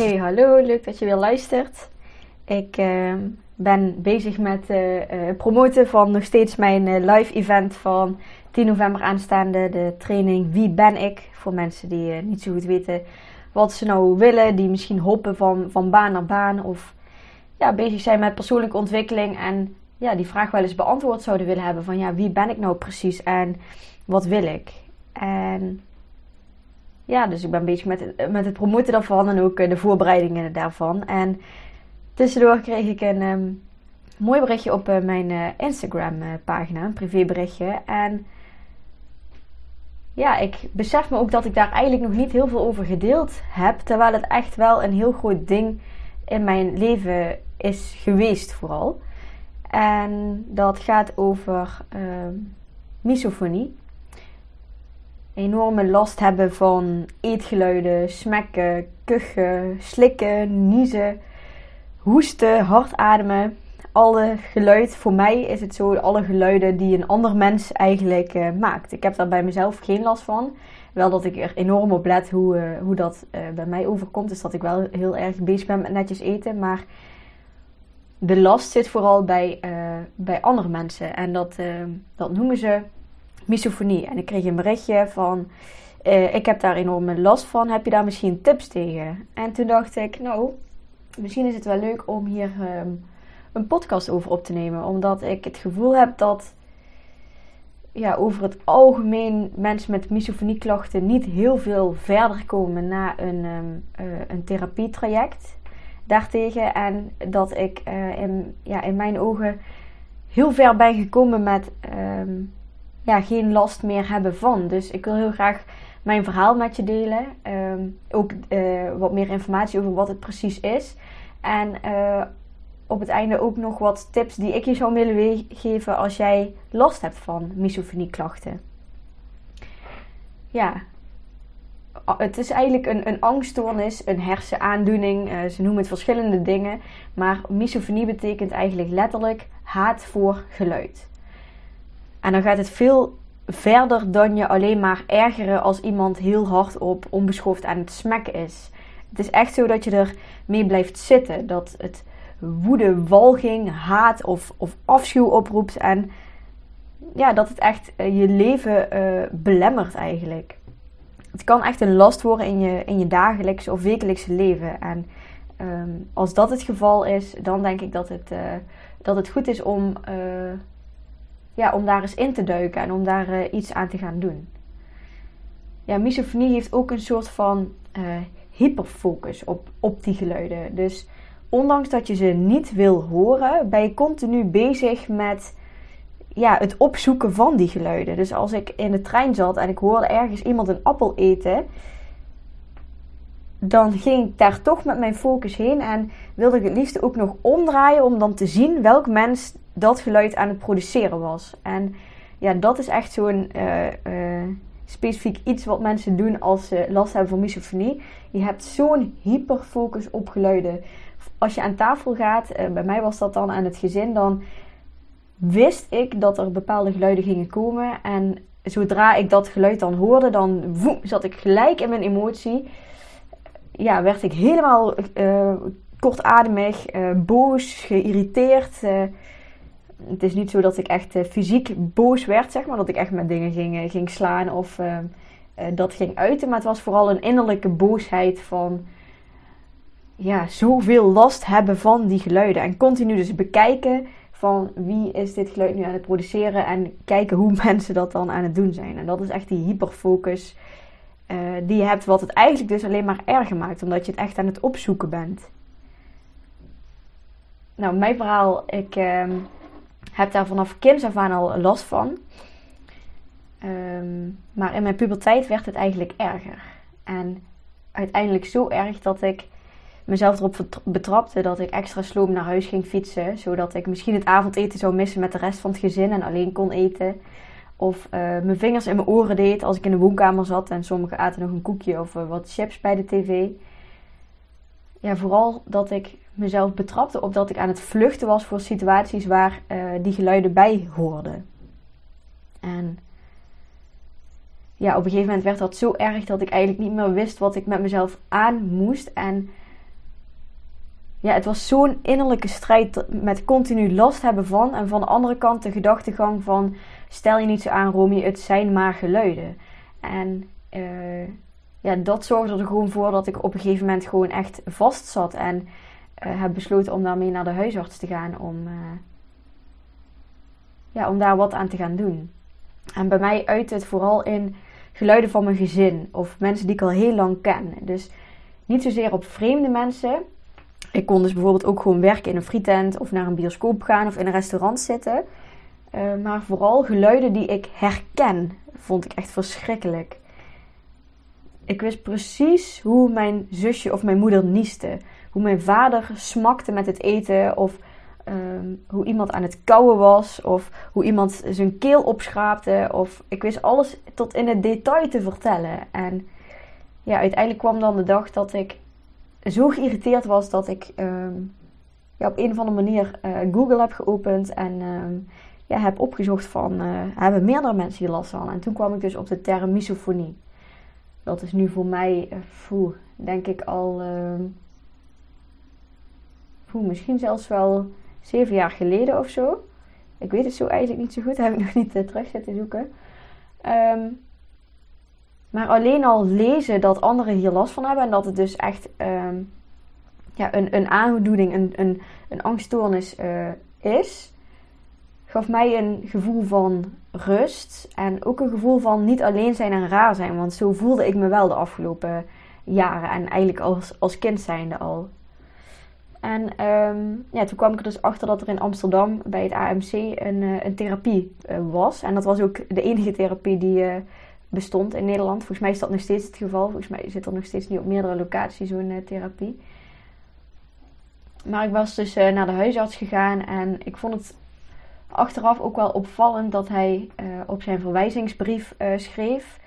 Hey, hallo, leuk dat je weer luistert. Ik uh, ben bezig met uh, uh, promoten van nog steeds mijn live event van 10 november aanstaande. De training Wie ben ik? Voor mensen die niet zo goed weten wat ze nou willen. Die misschien hoppen van, van baan naar baan. Of ja, bezig zijn met persoonlijke ontwikkeling. En ja, die vraag wel eens beantwoord zouden willen hebben. Van ja, wie ben ik nou precies? En wat wil ik? En ja, dus ik ben bezig met, met het promoten daarvan en ook eh, de voorbereidingen daarvan. En tussendoor kreeg ik een ehm, mooi berichtje op uh, mijn uh, Instagram pagina, een privéberichtje. En ja, ik besef me ook dat ik daar eigenlijk nog niet heel veel over gedeeld heb. Terwijl het echt wel een heel groot ding in mijn leven is geweest vooral. En dat gaat over ehm, misofonie enorme last hebben van eetgeluiden, smekken, kuchen, slikken, niezen, hoesten, hard ademen. Alle geluid, voor mij is het zo, alle geluiden die een ander mens eigenlijk uh, maakt. Ik heb daar bij mezelf geen last van. Wel dat ik er enorm op let hoe, uh, hoe dat uh, bij mij overkomt. Dus dat ik wel heel erg bezig ben met netjes eten. Maar de last zit vooral bij, bij andere mensen. En dat, dat noemen ze misofonie. En ik kreeg een berichtje van, uh, ik heb daar enorme last van, heb je daar misschien tips tegen? En toen dacht ik, nou, misschien is het wel leuk om hier um, een podcast over op te nemen. Omdat ik het gevoel heb dat ja, over het algemeen mensen met misofonieklachten niet heel veel verder komen na een, um, uh, een therapietraject daartegen. En dat ik uh, in, ja, in mijn ogen heel ver ben gekomen met um, ja, geen last meer hebben van. Dus ik wil heel graag mijn verhaal met je delen. Ehm, ook uh, wat meer informatie over wat het precies is. En uh, op het einde ook nog wat tips die ik je zou willen geven als jij last hebt van misofonieklachten. Ja, het is eigenlijk een, een angststoornis, een hersenaandoening. Uh, ze noemen het verschillende dingen. Maar misofonie betekent eigenlijk letterlijk haat voor geluid. En dan gaat het veel verder dan je alleen maar ergeren als iemand heel hard op onbeschoft aan het smekken is. Het is echt zo dat je er mee blijft zitten. Dat het woede, walging, haat of, of afschuw oproept. En ja, dat het echt uh, je leven uh, belemmert eigenlijk. Het kan echt een last worden in je, in je dagelijkse of wekelijkse leven. En um, als dat het geval is, dan denk ik dat het, uh, dat het goed is om ja, om daar eens in te duiken en om daar uh, iets aan te gaan doen. Ja, misofonie heeft ook een soort van uh, hyperfocus op, op die geluiden. Dus ondanks dat je ze niet wil horen, ben je continu bezig met ja, het opzoeken van die geluiden. Dus als ik in de trein zat en ik hoorde ergens iemand een appel eten, dan ging ik daar toch met mijn focus heen en wilde ik het liefst ook nog omdraaien om dan te zien welk mens dat geluid aan het produceren was. En ja, dat is echt zo'n uh, uh, specifiek iets wat mensen doen als ze last hebben van misofonie. Je hebt zo'n hyperfocus op geluiden. Als je aan tafel gaat, uh, bij mij was dat dan aan het gezin, dan wist ik dat er bepaalde geluiden gingen komen. En zodra ik dat geluid dan hoorde, dan zat ik gelijk in mijn emotie. Ja, werd ik helemaal kortademig, boos, geïrriteerd het is niet zo dat ik echt uh, fysiek boos werd, zeg maar. Dat ik echt met dingen ging, uh, ging slaan of uh, dat ging uiten. Maar het was vooral een innerlijke boosheid van... Ja, zoveel last hebben van die geluiden. En continu dus bekijken van wie is dit geluid nu aan het produceren. En kijken hoe mensen dat dan aan het doen zijn. En dat is echt die hyperfocus die je hebt, wat het eigenlijk dus alleen maar erger maakt, omdat je het echt aan het opzoeken bent. Nou, mijn verhaal, ik ehm, heb daar vanaf kinds af aan al last van. Ehm, maar in mijn puberteit werd het eigenlijk erger. En uiteindelijk zo erg dat ik mezelf erop betrapte dat ik extra sloom naar huis ging fietsen. Zodat ik misschien het avondeten zou missen met de rest van het gezin en alleen kon eten. Of uh, mijn vingers in mijn oren deed als ik in de woonkamer zat en sommigen aten nog een koekje of uh, wat chips bij de tv. Ja, vooral dat ik mezelf betrapte op dat ik aan het vluchten was voor situaties waar uh, die geluiden bij hoorden. En ja, op een gegeven moment werd dat zo erg dat ik eigenlijk niet meer wist wat ik met mezelf aan moest. En ja, het was zo'n innerlijke strijd met continu last hebben van. En van de andere kant de gedachtegang van stel je niet zo aan Romy, het zijn maar geluiden. En uh, ja, dat zorgde er gewoon voor dat ik op een gegeven moment gewoon echt vast zat. En uh, heb besloten om daarmee naar de huisarts te gaan om, uh, ja, om daar wat aan te gaan doen. En bij mij uit het vooral in geluiden van mijn gezin of mensen die ik al heel lang ken. Dus niet zozeer op vreemde mensen. Ik kon dus bijvoorbeeld ook gewoon werken in een frietent of naar een bioscoop gaan of in een restaurant zitten. Uh, maar vooral geluiden die ik herken, vond ik echt verschrikkelijk. Ik wist precies hoe mijn zusje of mijn moeder nieste. Hoe mijn vader smakte met het eten. Of Ehm, hoe iemand aan het kauwen was. Of hoe iemand zijn keel opschraapte. Of ik wist alles tot in het detail te vertellen. En ja, uiteindelijk kwam dan de dag dat ik zo geïrriteerd was dat ik ehm, ja, op een of andere manier uh, Google heb geopend. En ehm, ja, heb opgezocht van, uh, hebben meerdere mensen hier last van? En toen kwam ik dus op de term misofonie. Dat is nu voor mij, uh, denk ik al, misschien zelfs wel zeven jaar geleden of zo. Ik weet het zo eigenlijk niet zo goed, heb ik nog niet uh, terug zitten zoeken. Ehm, maar alleen al lezen dat anderen hier last van hebben en dat het dus echt um, ja, een, een aandoening, een, een, een angststoornis uh, is, gaf mij een gevoel van rust en ook een gevoel van niet alleen zijn en raar zijn. Want zo voelde ik me wel de afgelopen jaren en eigenlijk als, als kind zijnde al. En um, ja, toen kwam ik er dus achter dat er in Amsterdam bij het AMC een, uh, een therapie uh, was. En dat was ook de enige therapie die uh, bestond in Nederland. Volgens mij is dat nog steeds het geval. Volgens mij zit er nog steeds niet op meerdere locaties zo'n therapie. Maar ik was dus naar de huisarts gegaan en ik vond het achteraf ook wel opvallend dat hij op zijn verwijzingsbrief schreef: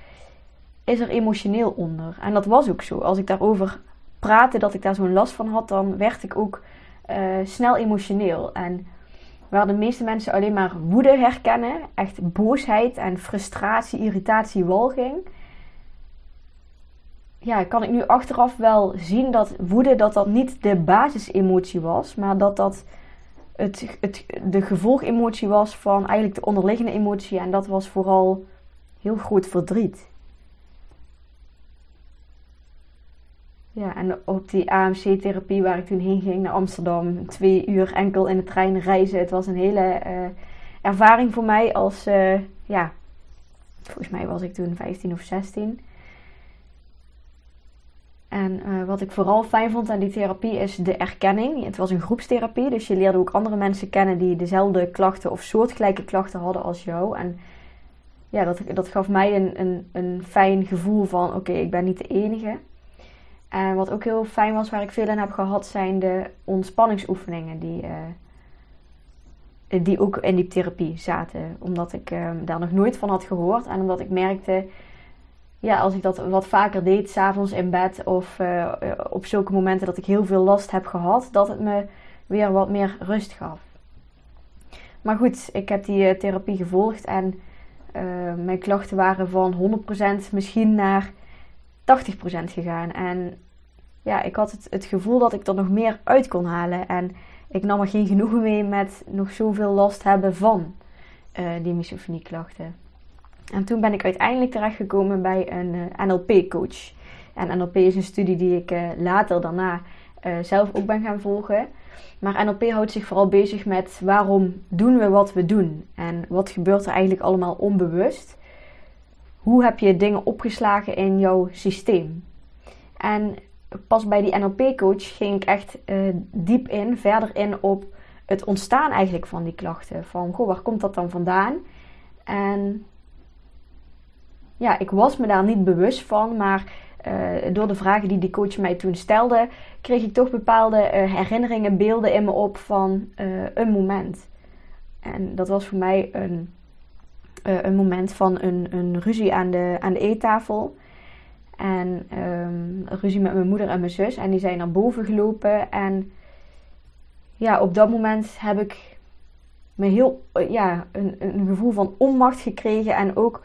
Is er emotioneel onder? En dat was ook zo. Als ik daarover praten dat ik daar zo'n last van had, dan werd ik ook uh, snel emotioneel. En waar de meeste mensen alleen maar woede herkennen, echt boosheid en frustratie, irritatie, walging. Ja, kan ik nu achteraf wel zien dat woede dat dat niet de basisemotie was, maar dat dat het, het, de gevolgemotie was van eigenlijk de onderliggende emotie. En dat was vooral heel groot verdriet. Ja, en op die AMC-therapie waar ik toen heen ging naar Amsterdam, twee uur enkel in de trein reizen. Het was een hele uh, ervaring voor mij als, uh, ja, volgens mij was ik toen 15 of 16. En uh, wat ik vooral fijn vond aan die therapie is de erkenning. Het was een groepstherapie, dus je leerde ook andere mensen kennen die dezelfde klachten of soortgelijke klachten hadden als jou. En ja, dat, dat gaf mij een, een, een fijn gevoel van: oké, ik ben niet de enige. En wat ook heel fijn was, waar ik veel in heb gehad, zijn de ontspanningsoefeningen die, uh, die ook in die therapie zaten. Omdat ik uh, daar nog nooit van had gehoord en omdat ik merkte, ja, als ik dat wat vaker deed, s'avonds in bed of uh, op zulke momenten dat ik heel veel last heb gehad, dat het me weer wat meer rust gaf. Maar goed, ik heb die therapie gevolgd en mijn klachten waren van 100% misschien naar 80% gegaan. En ja, ik had het, het gevoel dat ik er nog meer uit kon halen. En ik nam er geen genoegen mee met nog zoveel last hebben van uh, die misofonieklachten. En toen ben ik uiteindelijk terechtgekomen bij een eh, NLP-coach. En NLP is een studie die ik uh, later daarna zelf ook ben gaan volgen. Maar NLP houdt zich vooral bezig met waarom doen we wat we doen? En wat gebeurt er eigenlijk allemaal onbewust? Hoe heb je dingen opgeslagen in jouw systeem? En pas bij die NLP-coach ging ik echt uh, diep in, verder in op het ontstaan eigenlijk van die klachten. Van, goh, waar komt dat dan vandaan? En ja, ik was me daar niet bewust van, maar uh, door de vragen die die coach mij toen stelde, kreeg ik toch bepaalde uh, herinneringen, beelden in me op van een moment. En dat was voor mij een, een moment van een, een ruzie aan de, aan de eettafel. En um, ruzie met mijn moeder en mijn zus. En die zijn naar boven gelopen. En ja, op dat moment heb ik me heel, ja, een, een gevoel van onmacht gekregen. En ook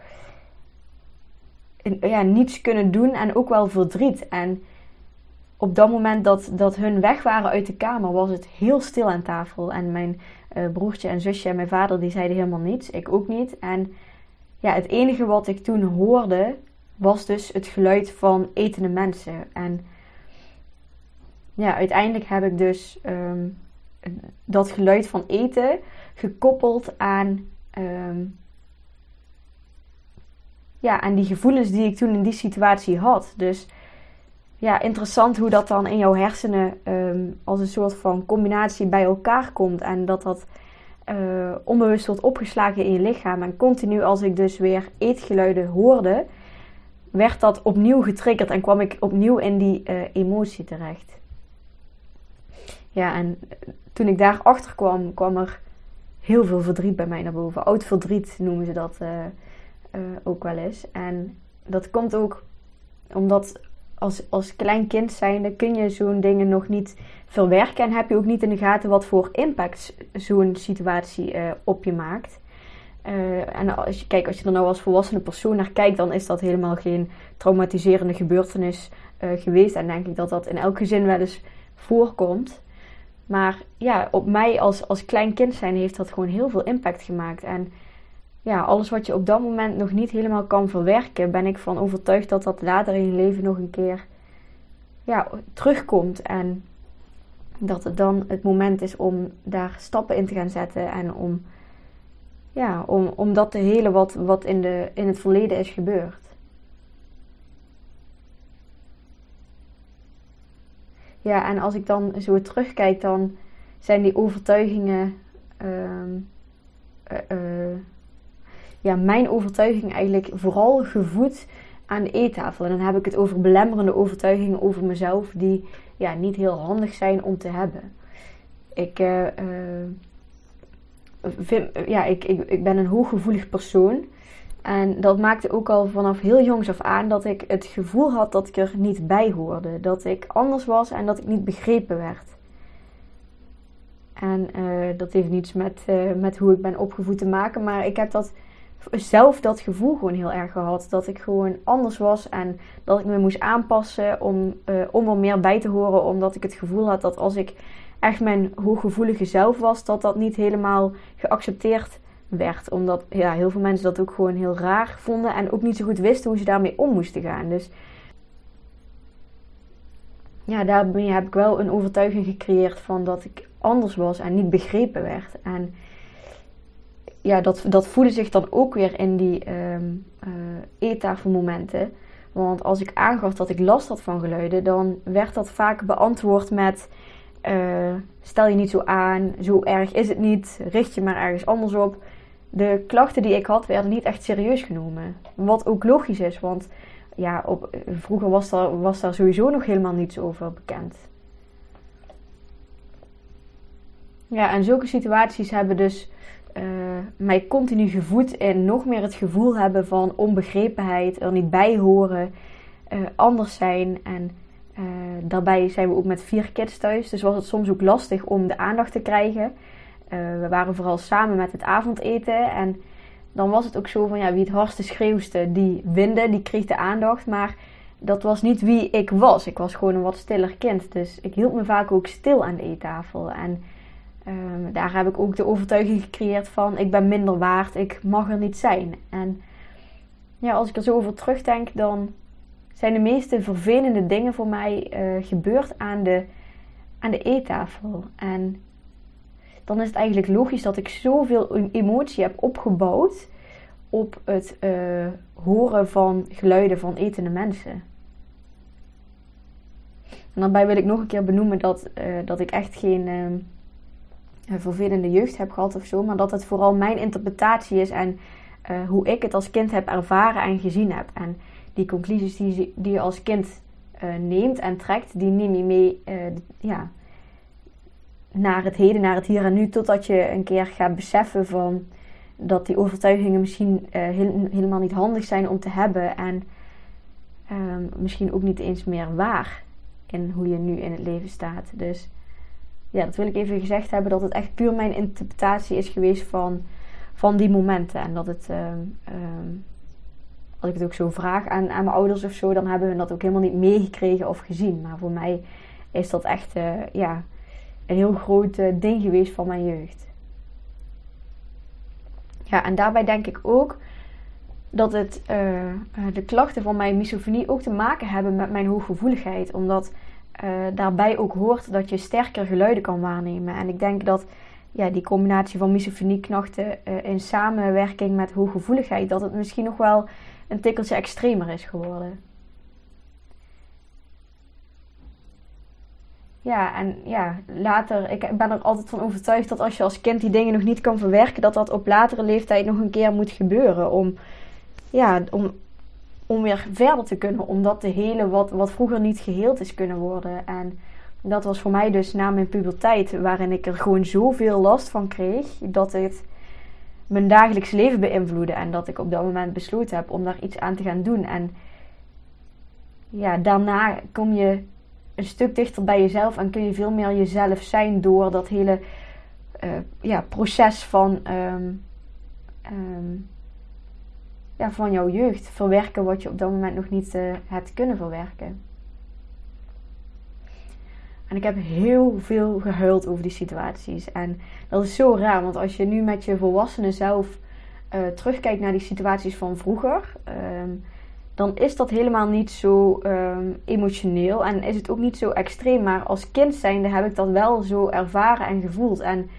ja, niets kunnen doen. En ook wel verdriet. En op dat moment dat, dat hun weg waren uit de kamer, was het heel stil aan tafel. En mijn broertje en zusje en mijn vader, die zeiden helemaal niets. Ik ook niet. En ja, het enige wat ik toen hoorde, was dus het geluid van etende mensen. En ja, uiteindelijk heb ik dus ehm, dat geluid van eten gekoppeld aan, ehm, ja, aan die gevoelens die ik toen in die situatie had. Dus ja, interessant hoe dat dan in jouw hersenen ehm, als een soort van combinatie bij elkaar komt. En dat dat uh, onbewust wordt opgeslagen in je lichaam. En continu als ik dus weer eetgeluiden hoorde, werd dat opnieuw getriggerd en kwam ik opnieuw in die uh, emotie terecht. Ja, en toen ik daarachter kwam, kwam er heel veel verdriet bij mij naar boven. Oud verdriet noemen ze dat ook wel eens. En dat komt ook omdat als, als klein kind zijnde kun je zo'n dingen nog niet verwerken. En heb je ook niet in de gaten wat voor impact zo'n situatie op je maakt. Uh, en als je, kijk, als je er nou als volwassene persoon naar kijkt, dan is dat helemaal geen traumatiserende gebeurtenis uh, geweest. En denk ik dat dat in elk gezin wel eens voorkomt. Maar ja, op mij als, als klein kind zijn heeft dat gewoon heel veel impact gemaakt. En ja, alles wat je op dat moment nog niet helemaal kan verwerken, ben ik van overtuigd dat dat later in je leven nog een keer ja, terugkomt. En dat het dan het moment is om daar stappen in te gaan zetten en om ja, om, om dat te helen wat, wat in, de, in het verleden is gebeurd. Ja, en als ik dan zo terugkijk, dan zijn die overtuigingen. Uh, ja, mijn overtuiging eigenlijk vooral gevoed aan de eettafel. En dan heb ik het over belemmerende overtuigingen over mezelf, die ja, niet heel handig zijn om te hebben. Ik. Uh, ja, ik, ik, ben een hooggevoelig persoon. En dat maakte ook al vanaf heel jongs af aan dat ik het gevoel had dat ik er niet bij hoorde. Dat ik anders was en dat ik niet begrepen werd. En uh, dat heeft niets met, met hoe ik ben opgevoed te maken. Maar ik heb dat, zelf dat gevoel gewoon heel erg gehad. Dat ik gewoon anders was en dat ik me moest aanpassen om, uh, om er meer bij te horen. Omdat ik het gevoel had dat als ik echt mijn hooggevoelige zelf was, dat dat niet helemaal geaccepteerd werd. Omdat ja, heel veel mensen dat ook gewoon heel raar vonden en ook niet zo goed wisten hoe ze daarmee om moesten gaan. Dus ja, daarmee heb ik wel een overtuiging gecreëerd van dat ik anders was en niet begrepen werd. En ja, dat, dat voelde zich dan ook weer in die um, uh. Want als ik aangaf dat ik last had van geluiden, dan werd dat vaak beantwoord met uh, stel je niet zo aan, zo erg is het niet, richt je maar ergens anders op. De klachten die ik had werden niet echt serieus genomen. Wat ook logisch is, want ja, op, vroeger was daar, was daar sowieso nog helemaal niets over bekend. Ja, en zulke situaties hebben dus uh, mij continu gevoed in nog meer het gevoel hebben van onbegrepenheid, er niet bij horen, uh, anders zijn en uh, daarbij zijn we ook met vier kids thuis, dus was het soms ook lastig om de aandacht te krijgen. We waren vooral samen met het avondeten en dan was het ook zo van ja, wie het hardste schreeuwste, die winde, die kreeg de aandacht. Maar dat was niet wie ik was. Ik was gewoon een wat stiller kind. Dus ik hield me vaak ook stil aan de eettafel. En uh, daar heb ik ook de overtuiging gecreëerd van ik ben minder waard, ik mag er niet zijn. En ja, als ik er zo over terugdenk, dan zijn de meeste vervelende dingen voor mij uh, gebeurd aan de, aan de eettafel. En dan is het eigenlijk logisch dat ik zoveel emotie heb opgebouwd op het, uh, horen van geluiden van etende mensen. En daarbij wil ik nog een keer benoemen dat, uh, dat ik echt geen uh, vervelende jeugd heb gehad of zo. Maar dat het vooral mijn interpretatie is en uh, hoe ik het als kind heb ervaren en gezien heb. En die conclusies die, die je als kind neemt en trekt, die neem je mee ja, naar het heden, naar het hier en nu. Totdat je een keer gaat beseffen van dat die overtuigingen misschien helemaal niet handig zijn om te hebben. En ehm, misschien ook niet eens meer waar in hoe je nu in het leven staat. Dus ja, dat wil ik even gezegd hebben. Dat het echt puur mijn interpretatie is geweest van, van die momenten. En dat het, ehm, ehm, als ik het ook zo vraag aan, aan mijn ouders of zo, dan hebben we dat ook helemaal niet meegekregen of gezien. Maar voor mij is dat echt uh, ja, een heel groot uh, ding geweest van mijn jeugd. Ja, en daarbij denk ik ook dat het, uh, de klachten van mijn misofonie ook te maken hebben met mijn hooggevoeligheid. Omdat uh, daarbij ook hoort dat je sterker geluiden kan waarnemen. En ik denk dat ja, die combinatie van misofonie-klachten uh, in samenwerking met hooggevoeligheid, dat het misschien nog wel een tikkeltje extremer is geworden. Ja, en ja, later, ik ben er altijd van overtuigd dat als je als kind die dingen nog niet kan verwerken, dat dat op latere leeftijd nog een keer moet gebeuren. Om, ja, om, om weer verder te kunnen. Om dat te helen wat, wat vroeger niet geheeld is kunnen worden. En dat was voor mij dus na mijn puberteit, waarin ik er gewoon zoveel last van kreeg, dat het mijn dagelijks leven beïnvloedde. En dat ik op dat moment besloten heb om daar iets aan te gaan doen. En ja, daarna kom je een stuk dichter bij jezelf en kun je veel meer jezelf zijn door dat hele uh, ja, proces van um, um, ja, van jouw jeugd verwerken wat je op dat moment nog niet uh, hebt kunnen verwerken. En ik heb heel veel gehuild over die situaties. En dat is zo raar, want als je nu met je volwassenen zelf uh, terugkijkt naar die situaties van vroeger, um, dan is dat helemaal niet zo um, emotioneel en is het ook niet zo extreem. Maar als kind zijnde heb ik dat wel zo ervaren en gevoeld. En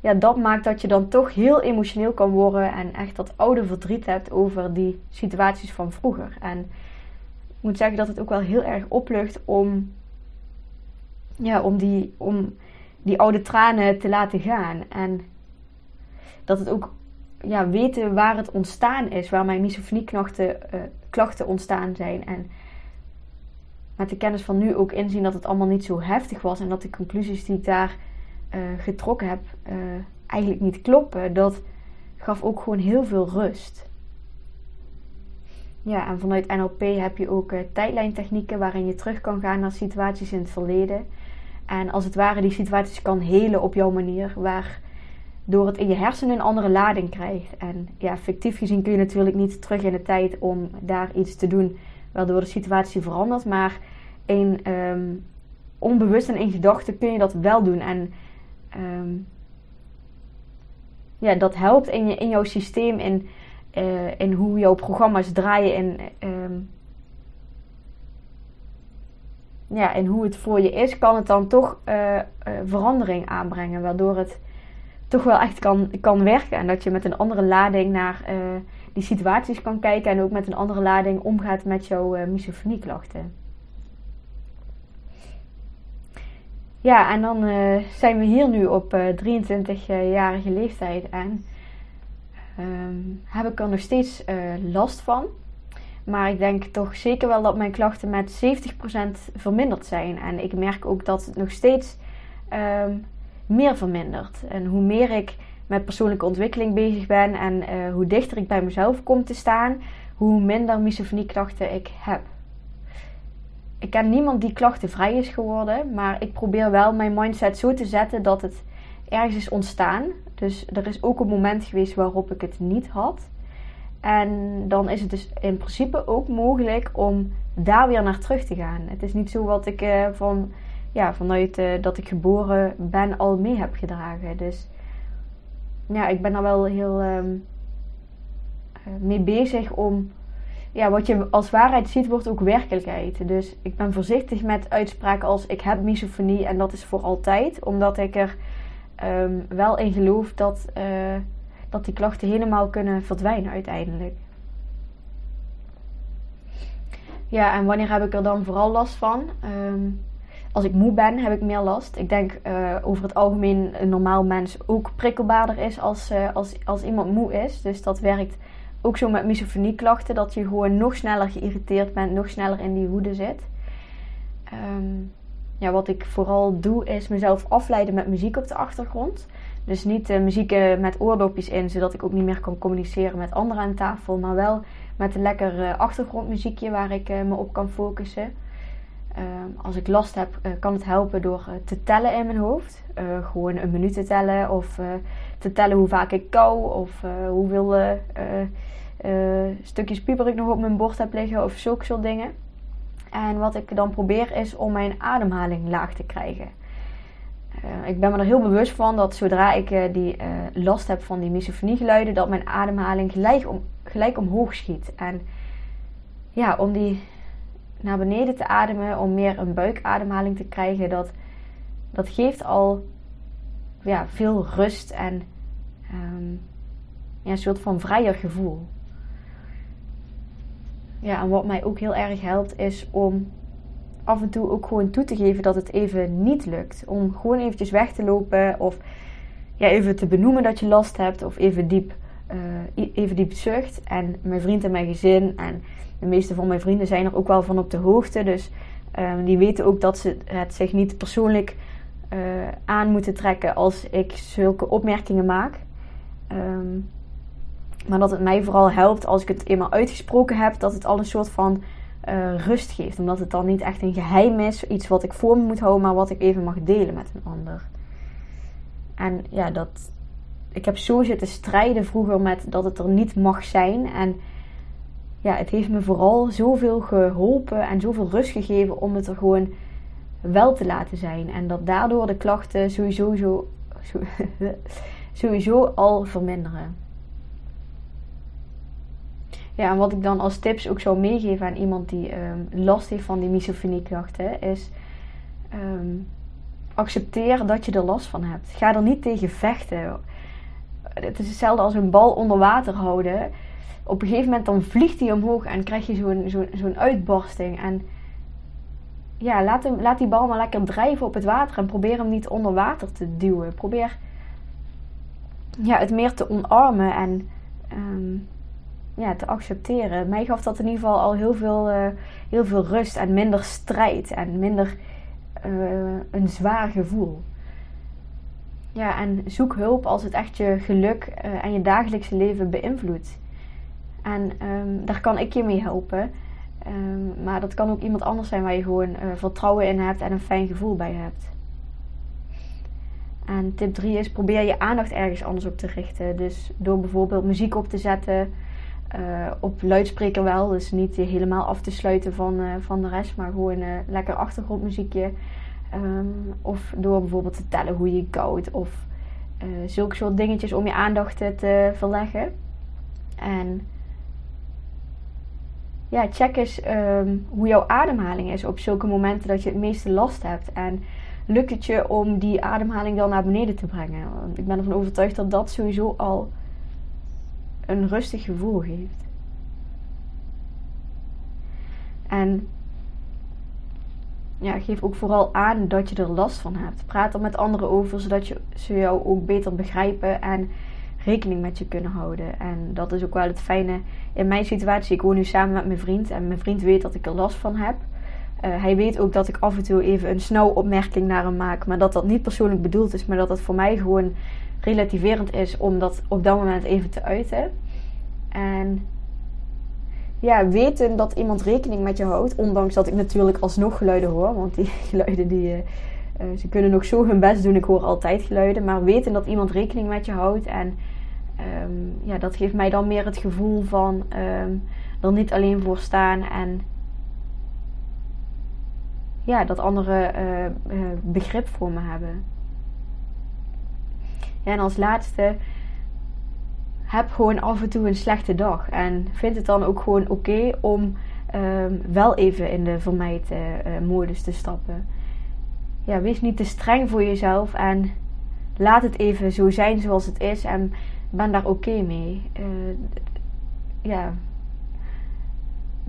ja, dat maakt dat je dan toch heel emotioneel kan worden en echt dat oude verdriet hebt over die situaties van vroeger. En ik moet zeggen dat het ook wel heel erg oplucht om, ja, om, die, om die oude tranen te laten gaan. En dat het ook ja, weten waar het ontstaan is, waar mijn misofonieklachten uh, klachten ontstaan zijn. En met de kennis van nu ook inzien dat het allemaal niet zo heftig was en dat de conclusies die ik daar uh, getrokken heb, uh, eigenlijk niet kloppen. Dat gaf ook gewoon heel veel rust. Ja, en vanuit NLP heb je ook uh, tijdlijntechnieken waarin je terug kan gaan naar situaties in het verleden. En als het ware die situaties kan helen op jouw manier, waardoor het in je hersenen een andere lading krijgt. En ja, fictief gezien kun je natuurlijk niet terug in de tijd om daar iets te doen waardoor de situatie verandert. Maar in um, onbewust en in gedachten kun je dat wel doen. En um, ja, dat helpt in, je, in jouw systeem, in, uh, in hoe jouw programma's draaien en um, ja, en hoe het voor je is, kan het dan toch uh, uh, verandering aanbrengen. Waardoor het toch wel echt kan, kan werken. En dat je met een andere lading naar die situaties kan kijken. En ook met een andere lading omgaat met jouw misofonieklachten. Ja, en dan uh, zijn we hier nu op uh, 23-jarige leeftijd en um, heb ik er nog steeds uh, last van. Maar ik denk toch zeker wel dat mijn klachten met 70% verminderd zijn. En ik merk ook dat het nog steeds um, meer vermindert. En hoe meer ik met persoonlijke ontwikkeling bezig ben en hoe dichter ik bij mezelf kom te staan, hoe minder misofonieklachten ik heb ik ken niemand die klachtenvrij is geworden. Maar ik probeer wel mijn mindset zo te zetten dat het ergens is ontstaan. Dus er is ook een moment geweest waarop ik het niet had. En dan is het dus in principe ook mogelijk om daar weer naar terug te gaan. Het is niet zo wat ik uh, van, ja, vanuit uh, dat ik geboren ben al mee heb gedragen. Dus ja, ik ben daar wel heel um, mee bezig om ja, wat je als waarheid ziet, wordt ook werkelijkheid. Dus ik ben voorzichtig met uitspraken als ik heb misofonie en dat is voor altijd. Omdat ik er um, wel in geloof dat, uh, dat die klachten helemaal kunnen verdwijnen uiteindelijk. Ja, en wanneer heb ik er dan vooral last van? Ehm, als ik moe ben, heb ik meer last. Ik denk uh, over het algemeen een normaal mens ook prikkelbaarder is als, uh, als, als iemand moe is. Dus dat werkt ook zo met misofonieklachten, dat je gewoon nog sneller geïrriteerd bent, nog sneller in die woede zit. Um, ja, wat ik vooral doe, is mezelf afleiden met muziek op de achtergrond. Dus niet uh, muziek met oordopjes in, zodat ik ook niet meer kan communiceren met anderen aan tafel, maar wel met een lekker achtergrondmuziekje waar ik me op kan focussen. Ehm, als ik last heb, uh, kan het helpen door uh, te tellen in mijn hoofd. Uh, gewoon een minuut te tellen of te tellen hoe vaak ik kou of hoeveel stukjes pieper ik nog op mijn bord heb liggen of zulke soort dingen. En wat ik dan probeer is om mijn ademhaling laag te krijgen. ik ben me er heel bewust van dat zodra ik die last heb van die misofoniegeluiden, dat mijn ademhaling gelijk, om, gelijk omhoog schiet. En ja, om die naar beneden te ademen, om meer een buikademhaling te krijgen, dat, dat geeft al ja, veel rust en um, ja, een soort van vrijer gevoel. Ja, en wat mij ook heel erg helpt is om af en toe ook gewoon toe te geven dat het even niet lukt. Om gewoon eventjes weg te lopen of ja, even te benoemen dat je last hebt of even diep, uh, even diep zucht. En mijn vriend en mijn gezin en de meeste van mijn vrienden zijn er ook wel van op de hoogte. Dus um, die weten ook dat ze het zich niet persoonlijk uh, aan moeten trekken als ik zulke opmerkingen maak. Um, maar dat het mij vooral helpt als ik het eenmaal uitgesproken heb, dat het al een soort van uh, rust geeft. Omdat het dan niet echt een geheim is, iets wat ik voor me moet houden, maar wat ik even mag delen met een ander. En ja, dat. Ik heb zo zitten strijden vroeger met dat het er niet mag zijn. En ja, het heeft me vooral zoveel geholpen en zoveel rust gegeven om het er gewoon wel te laten zijn. En dat daardoor de klachten sowieso, zo, sowieso al verminderen. Ja, en wat ik dan als tips ook zou meegeven aan iemand die um, last heeft van die misofonieklachten, is um, accepteer dat je er last van hebt. Ga er niet tegen vechten. Het is hetzelfde als een bal onder water houden op een gegeven moment dan vliegt hij omhoog en krijg je zo'n zo'n zo'n uitbarsting. En ja, laat, hem, laat die bal maar lekker drijven op het water en probeer hem niet onder water te duwen. Probeer ja, het meer te omarmen en um, ja, te accepteren. Mij gaf dat in ieder geval al heel veel, uh, heel veel rust en minder strijd en minder uh, een zwaar gevoel. Ja, en zoek hulp als het echt je geluk uh, en je dagelijkse leven beïnvloedt. En um, daar kan ik je mee helpen. Um, maar dat kan ook iemand anders zijn waar je gewoon uh, vertrouwen in hebt en een fijn gevoel bij hebt. En tip 3 is probeer je aandacht ergens anders op te richten. Dus door bijvoorbeeld muziek op te zetten. Uh, op luidspreker wel, dus niet helemaal af te sluiten van, van de rest, maar gewoon lekker achtergrondmuziekje. Um, of door bijvoorbeeld te tellen hoe je koudt of zulke soort dingetjes om je aandacht te verleggen. En ja, check eens um, hoe jouw ademhaling is op zulke momenten dat je het meeste last hebt. En lukt het je om die ademhaling dan naar beneden te brengen? Want ik ben ervan overtuigd dat dat sowieso al een rustig gevoel geeft. En ja, geef ook vooral aan dat je er last van hebt. Praat er met anderen over, zodat je, ze jou ook beter begrijpen en rekening met je kunnen houden. En dat is ook wel het fijne in mijn situatie. Ik woon nu samen met mijn vriend en mijn vriend weet dat ik er last van heb. Uh, hij weet ook dat ik af en toe even een snel opmerking naar hem maak, maar dat dat niet persoonlijk bedoeld is, maar dat het voor mij gewoon relativerend is om dat op dat moment even te uiten. En ja, weten dat iemand rekening met je houdt, ondanks dat ik natuurlijk alsnog geluiden hoor, want die geluiden die. Uh, ze kunnen nog zo hun best doen, ik hoor altijd geluiden, maar weten dat iemand rekening met je houdt en um, ja, dat geeft mij dan meer het gevoel van um, er niet alleen voor staan en ja, dat anderen uh, begrip voor me hebben. Ja, en als laatste, heb gewoon af en toe een slechte dag. En vind het dan ook gewoon oké om um, wel even in de vermijdmodus uh, te stappen. Ja, wees niet te streng voor jezelf en laat het even zo zijn zoals het is. En ben daar oké mee. Uh, ja.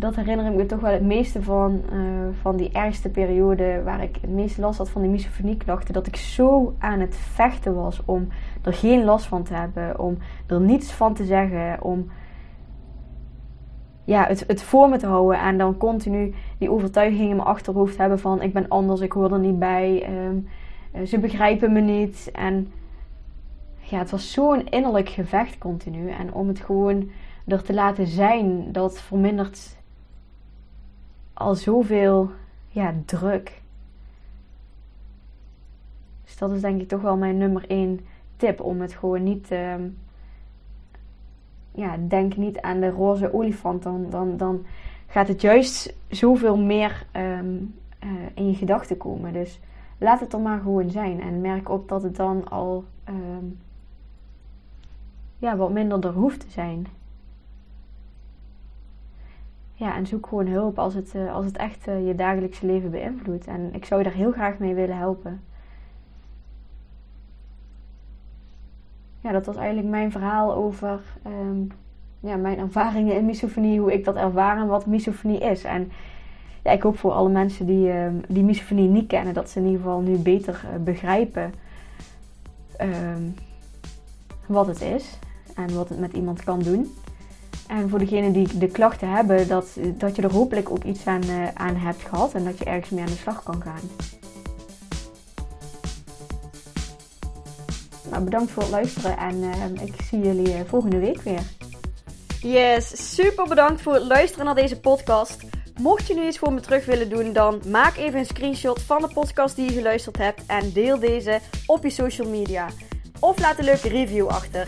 Dat herinner ik me toch wel het meeste van, uh, van die ergste periode waar ik het meeste last had van die misofonieklachten. Dat ik zo aan het vechten was om er geen last van te hebben, om er niets van te zeggen, om ja, het, het voor me te houden en dan continu die overtuiging in mijn achterhoofd hebben van ik ben anders, ik hoor er niet bij, ehm, eh, ze begrijpen me niet. En ja, het was zo'n innerlijk gevecht continu. En om het gewoon er te laten zijn, dat vermindert al zoveel ja, druk. Dus dat is denk ik toch wel mijn nummer één tip. Om het gewoon niet. Uh, ja, denk niet aan de roze olifant. Dan, dan, dan gaat het juist zoveel meer ehm, eh, in je gedachten komen. Dus laat het er maar gewoon zijn. En merk op dat het dan al ehm, ja, wat minder er hoeft te zijn. Ja, en zoek gewoon hulp als het, uh, als het echt uh, je dagelijkse leven beïnvloedt. En ik zou je daar heel graag mee willen helpen. Ja, dat was eigenlijk mijn verhaal over um, ja, mijn ervaringen in misofonie, hoe ik dat ervaar en wat misofonie is. En ja, ik hoop voor alle mensen die, uh, die misofonie niet kennen, dat ze in ieder geval nu beter uh, begrijpen um, wat het is en wat het met iemand kan doen. En voor degenen die de klachten hebben, dat, dat je er hopelijk ook iets aan, uh, aan hebt gehad en dat je ergens mee aan de slag kan gaan. Nou, bedankt voor het luisteren en uh, ik zie jullie uh, volgende week weer. Yes, super bedankt voor het luisteren naar deze podcast. Mocht je nu iets voor me terug willen doen, dan maak even een screenshot van de podcast die je geluisterd hebt en deel deze op je social media. Of laat een leuke review achter.